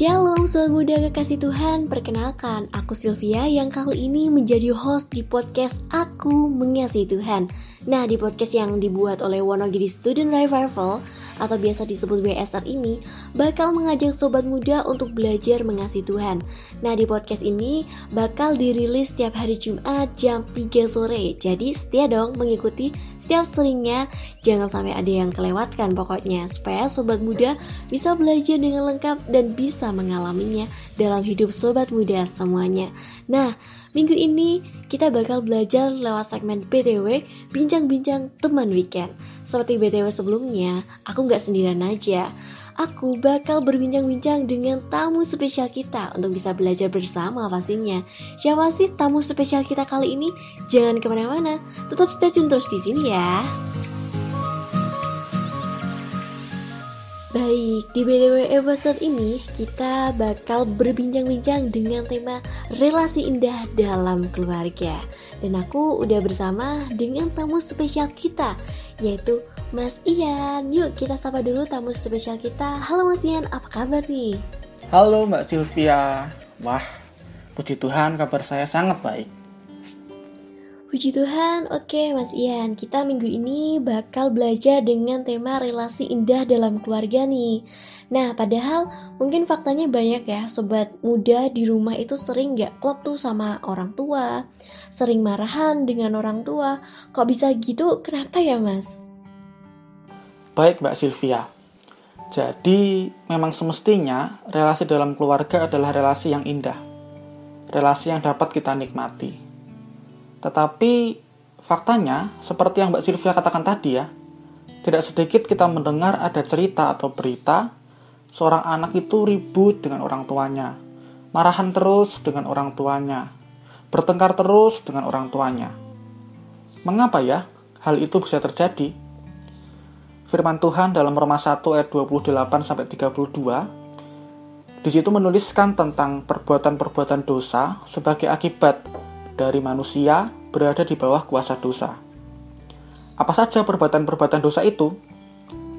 Shalom Sobat Muda Kekasih Tuhan, perkenalkan aku Sylvia yang kali ini menjadi host di podcast Aku Mengasihi Tuhan. Nah, di podcast yang dibuat oleh Wonogiri Student Revival atau biasa disebut WSR ini bakal mengajak sobat muda untuk belajar mengasihi Tuhan. Nah, di podcast ini bakal dirilis setiap hari Jumat jam 3 sore. Jadi, setia dong mengikuti setiap seringnya. Jangan sampai ada yang kelewatkan pokoknya supaya sobat muda bisa belajar dengan lengkap dan bisa mengalaminya dalam hidup sobat muda semuanya. Nah, Minggu ini kita bakal belajar lewat segmen BTW Bincang-Bincang Teman Weekend. Seperti BTW sebelumnya, aku nggak sendirian aja. Aku bakal berbincang-bincang dengan tamu spesial kita untuk bisa belajar bersama pastinya. Siapa sih tamu spesial kita kali ini? Jangan ke mana-mana, tetap stay tune terus di sini ya. Baik, di BTW episode ini kita bakal berbincang-bincang dengan tema relasi indah dalam keluarga. Dan aku udah bersama dengan tamu spesial kita, yaitu Mas Ian. Yuk kita sapa dulu tamu spesial kita. Halo Mas Ian, apa kabar nih? Halo Mbak Sylvia. Wah, puji Tuhan kabar saya sangat baik. Puji Tuhan, oke Mas Ian, kita minggu ini bakal belajar dengan tema relasi indah dalam keluarga nih. Nah, padahal mungkin faktanya banyak ya, sobat muda di rumah itu sering gak klop tuh sama orang tua, sering marahan dengan orang tua. Kok bisa gitu? Kenapa ya Mas? Baik Mbak Sylvia, jadi memang semestinya relasi dalam keluarga adalah relasi yang indah, relasi yang dapat kita nikmati tetapi faktanya, seperti yang Mbak Sylvia katakan tadi ya, tidak sedikit kita mendengar ada cerita atau berita seorang anak itu ribut dengan orang tuanya, marahan terus dengan orang tuanya, bertengkar terus dengan orang tuanya. Mengapa ya hal itu bisa terjadi? Firman Tuhan dalam Roma 1 ayat 28 sampai 32 di situ menuliskan tentang perbuatan-perbuatan dosa sebagai akibat dari manusia berada di bawah kuasa dosa. Apa saja perbuatan-perbuatan dosa itu?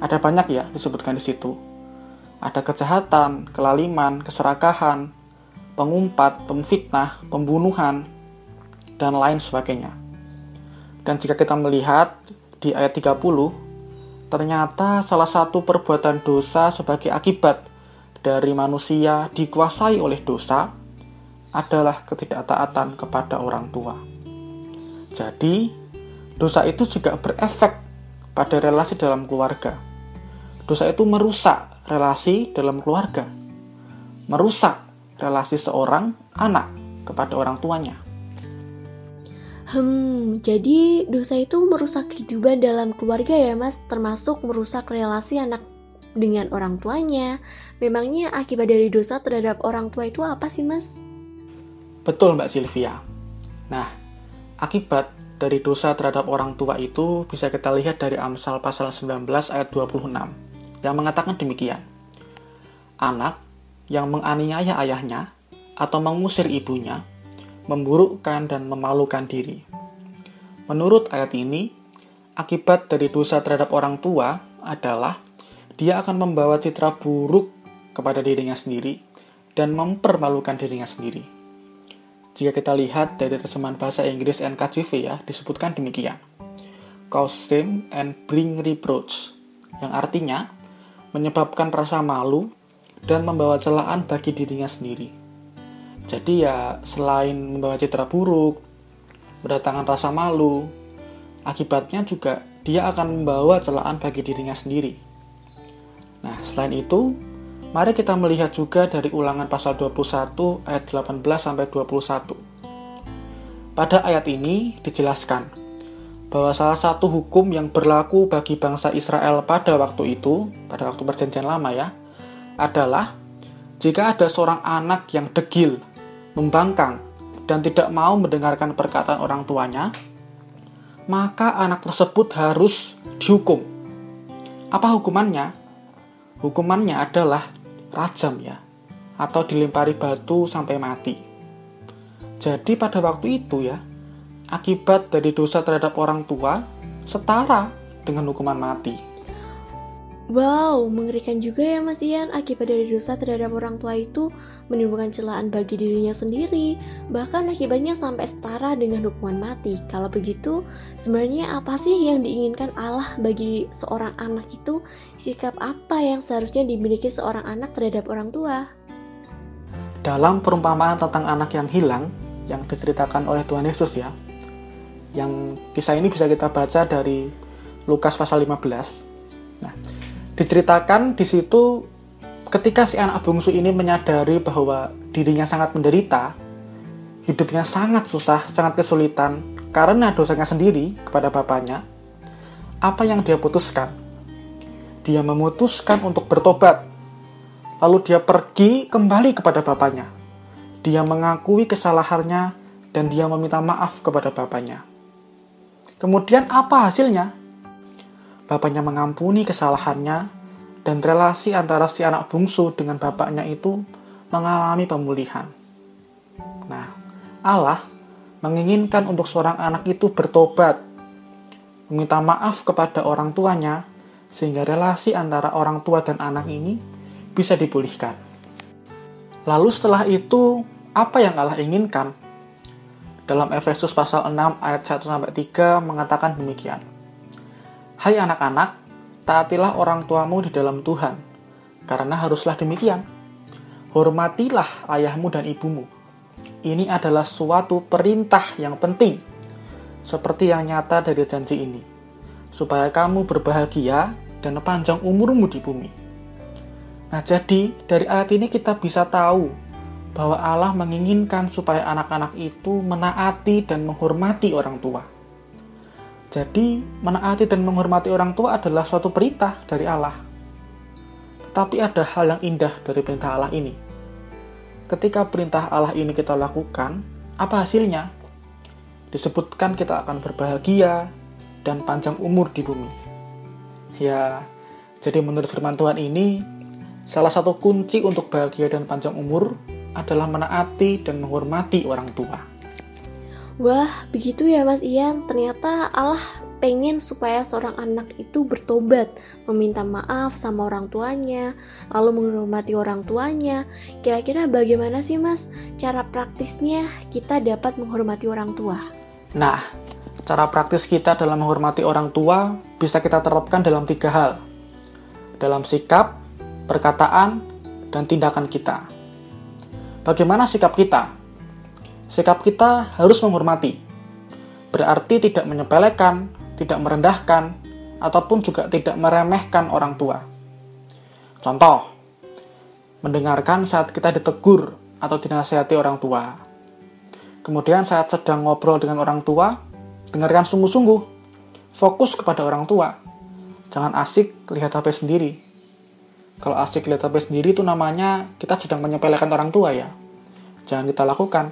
Ada banyak ya disebutkan di situ. Ada kejahatan, kelaliman, keserakahan, pengumpat, pemfitnah, pembunuhan, dan lain sebagainya. Dan jika kita melihat di ayat 30, ternyata salah satu perbuatan dosa sebagai akibat dari manusia dikuasai oleh dosa adalah ketidaktaatan kepada orang tua. Jadi, dosa itu juga berefek pada relasi dalam keluarga. Dosa itu merusak relasi dalam keluarga, merusak relasi seorang anak kepada orang tuanya. Hmm, jadi dosa itu merusak kehidupan dalam keluarga ya mas, termasuk merusak relasi anak dengan orang tuanya. Memangnya akibat dari dosa terhadap orang tua itu apa sih mas? Betul Mbak Sylvia. Nah, akibat dari dosa terhadap orang tua itu bisa kita lihat dari Amsal pasal 19 ayat 26 yang mengatakan demikian. Anak yang menganiaya ayahnya atau mengusir ibunya memburukkan dan memalukan diri. Menurut ayat ini, akibat dari dosa terhadap orang tua adalah dia akan membawa citra buruk kepada dirinya sendiri dan mempermalukan dirinya sendiri. Jika kita lihat dari terjemahan bahasa Inggris NKJV ya, disebutkan demikian. Cause shame and bring reproach, yang artinya menyebabkan rasa malu dan membawa celaan bagi dirinya sendiri. Jadi ya selain membawa citra buruk, berdatangan rasa malu, akibatnya juga dia akan membawa celaan bagi dirinya sendiri. Nah, selain itu, Mari kita melihat juga dari ulangan pasal 21 ayat 18 sampai 21. Pada ayat ini dijelaskan bahwa salah satu hukum yang berlaku bagi bangsa Israel pada waktu itu, pada waktu perjanjian lama ya, adalah jika ada seorang anak yang degil, membangkang, dan tidak mau mendengarkan perkataan orang tuanya, maka anak tersebut harus dihukum. Apa hukumannya? Hukumannya adalah rajam ya, atau dilempari batu sampai mati. Jadi pada waktu itu ya, akibat dari dosa terhadap orang tua setara dengan hukuman mati. Wow, mengerikan juga ya Mas Ian. Akibat dari dosa terhadap orang tua itu menimbulkan celaan bagi dirinya sendiri, bahkan akibatnya sampai setara dengan hukuman mati. Kalau begitu, sebenarnya apa sih yang diinginkan Allah bagi seorang anak itu? Sikap apa yang seharusnya dimiliki seorang anak terhadap orang tua? Dalam perumpamaan tentang anak yang hilang, yang diceritakan oleh Tuhan Yesus ya, yang kisah ini bisa kita baca dari Lukas pasal 15. Nah, diceritakan di situ ketika si anak bungsu ini menyadari bahwa dirinya sangat menderita, hidupnya sangat susah, sangat kesulitan karena dosanya sendiri kepada bapaknya, apa yang dia putuskan? Dia memutuskan untuk bertobat. Lalu dia pergi kembali kepada bapaknya. Dia mengakui kesalahannya dan dia meminta maaf kepada bapaknya. Kemudian apa hasilnya? bapaknya mengampuni kesalahannya, dan relasi antara si anak bungsu dengan bapaknya itu mengalami pemulihan. Nah, Allah menginginkan untuk seorang anak itu bertobat, meminta maaf kepada orang tuanya, sehingga relasi antara orang tua dan anak ini bisa dipulihkan. Lalu setelah itu, apa yang Allah inginkan? Dalam Efesus pasal 6 ayat 1 3 mengatakan demikian. Hai anak-anak, taatilah orang tuamu di dalam Tuhan, karena haruslah demikian. Hormatilah ayahmu dan ibumu. Ini adalah suatu perintah yang penting, seperti yang nyata dari janji ini, supaya kamu berbahagia dan panjang umurmu di bumi. Nah, jadi dari ayat ini kita bisa tahu bahwa Allah menginginkan supaya anak-anak itu menaati dan menghormati orang tua. Jadi, menaati dan menghormati orang tua adalah suatu perintah dari Allah. Tetapi ada hal yang indah dari perintah Allah ini. Ketika perintah Allah ini kita lakukan, apa hasilnya? Disebutkan kita akan berbahagia dan panjang umur di bumi. Ya, jadi menurut firman Tuhan ini, salah satu kunci untuk bahagia dan panjang umur adalah menaati dan menghormati orang tua. Wah, begitu ya Mas Ian. Ternyata Allah pengen supaya seorang anak itu bertobat, meminta maaf sama orang tuanya, lalu menghormati orang tuanya. Kira-kira bagaimana sih Mas cara praktisnya kita dapat menghormati orang tua? Nah, cara praktis kita dalam menghormati orang tua bisa kita terapkan dalam tiga hal. Dalam sikap, perkataan, dan tindakan kita. Bagaimana sikap kita? Sikap kita harus menghormati. Berarti tidak menyepelekan, tidak merendahkan, ataupun juga tidak meremehkan orang tua. Contoh, mendengarkan saat kita ditegur atau dinasihati orang tua. Kemudian saat sedang ngobrol dengan orang tua, dengarkan sungguh-sungguh, fokus kepada orang tua. Jangan asik lihat HP sendiri. Kalau asik lihat HP sendiri itu namanya kita sedang menyepelekan orang tua ya. Jangan kita lakukan.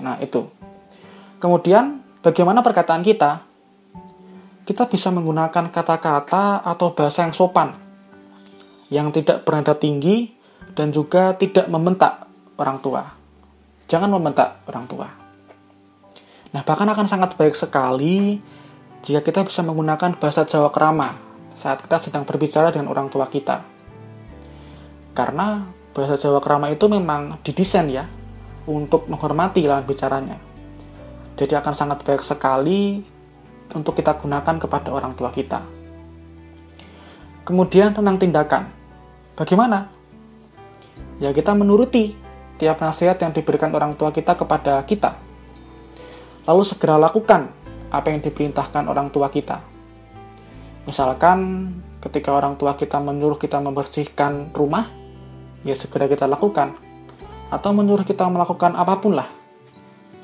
Nah, itu. Kemudian, bagaimana perkataan kita? Kita bisa menggunakan kata-kata atau bahasa yang sopan, yang tidak bernada tinggi, dan juga tidak membentak orang tua. Jangan membentak orang tua. Nah, bahkan akan sangat baik sekali jika kita bisa menggunakan bahasa Jawa kerama saat kita sedang berbicara dengan orang tua kita. Karena bahasa Jawa kerama itu memang didesain ya untuk menghormati lawan bicaranya. Jadi akan sangat baik sekali untuk kita gunakan kepada orang tua kita. Kemudian tentang tindakan. Bagaimana? Ya kita menuruti tiap nasihat yang diberikan orang tua kita kepada kita. Lalu segera lakukan apa yang diperintahkan orang tua kita. Misalkan ketika orang tua kita menyuruh kita membersihkan rumah, ya segera kita lakukan atau menyuruh kita melakukan apa pun lah,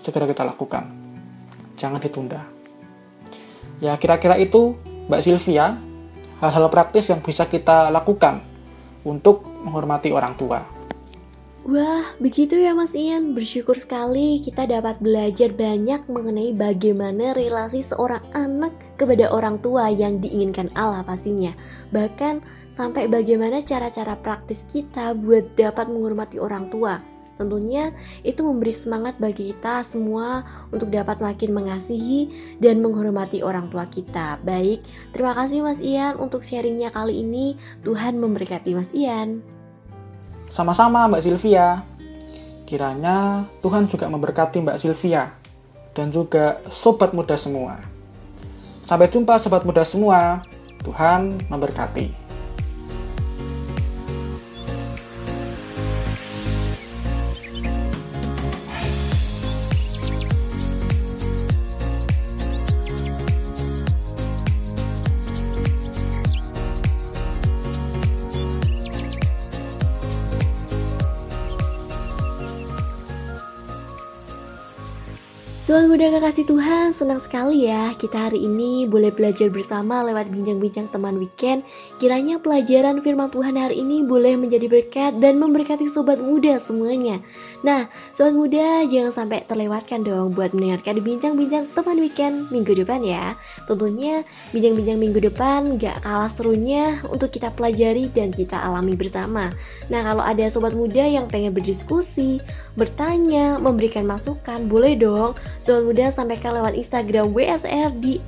segera kita lakukan. Jangan ditunda. Ya, kira-kira itu Mbak Sylvia, hal-hal praktis yang bisa kita lakukan untuk menghormati orang tua. Wah, begitu ya Mas Ian. Bersyukur sekali kita dapat belajar banyak mengenai bagaimana relasi seorang anak kepada orang tua yang diinginkan Allah pastinya. Bahkan sampai bagaimana cara-cara praktis kita buat dapat menghormati orang tua. Tentunya itu memberi semangat bagi kita semua untuk dapat makin mengasihi dan menghormati orang tua kita. Baik, terima kasih Mas Ian untuk sharingnya kali ini. Tuhan memberkati Mas Ian. Sama-sama Mbak Sylvia. Kiranya Tuhan juga memberkati Mbak Sylvia dan juga sobat muda semua. Sampai jumpa sobat muda semua. Tuhan memberkati. Soal muda kekasih Tuhan, senang sekali ya kita hari ini boleh belajar bersama lewat bincang-bincang teman weekend. Kiranya pelajaran firman Tuhan hari ini boleh menjadi berkat dan memberkati sobat muda semuanya. Nah, sobat muda jangan sampai terlewatkan dong buat mendengarkan bincang-bincang teman weekend minggu depan ya. Tentunya bincang-bincang minggu depan gak kalah serunya untuk kita pelajari dan kita alami bersama. Nah, kalau ada sobat muda yang pengen berdiskusi, bertanya, memberikan masukan, boleh dong Sobat muda sampaikan lewat Instagram WSR di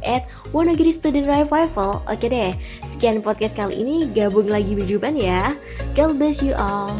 Wonogiri Student Revival. Oke deh, sekian podcast kali ini. Gabung lagi berjuban ya. God bless you all.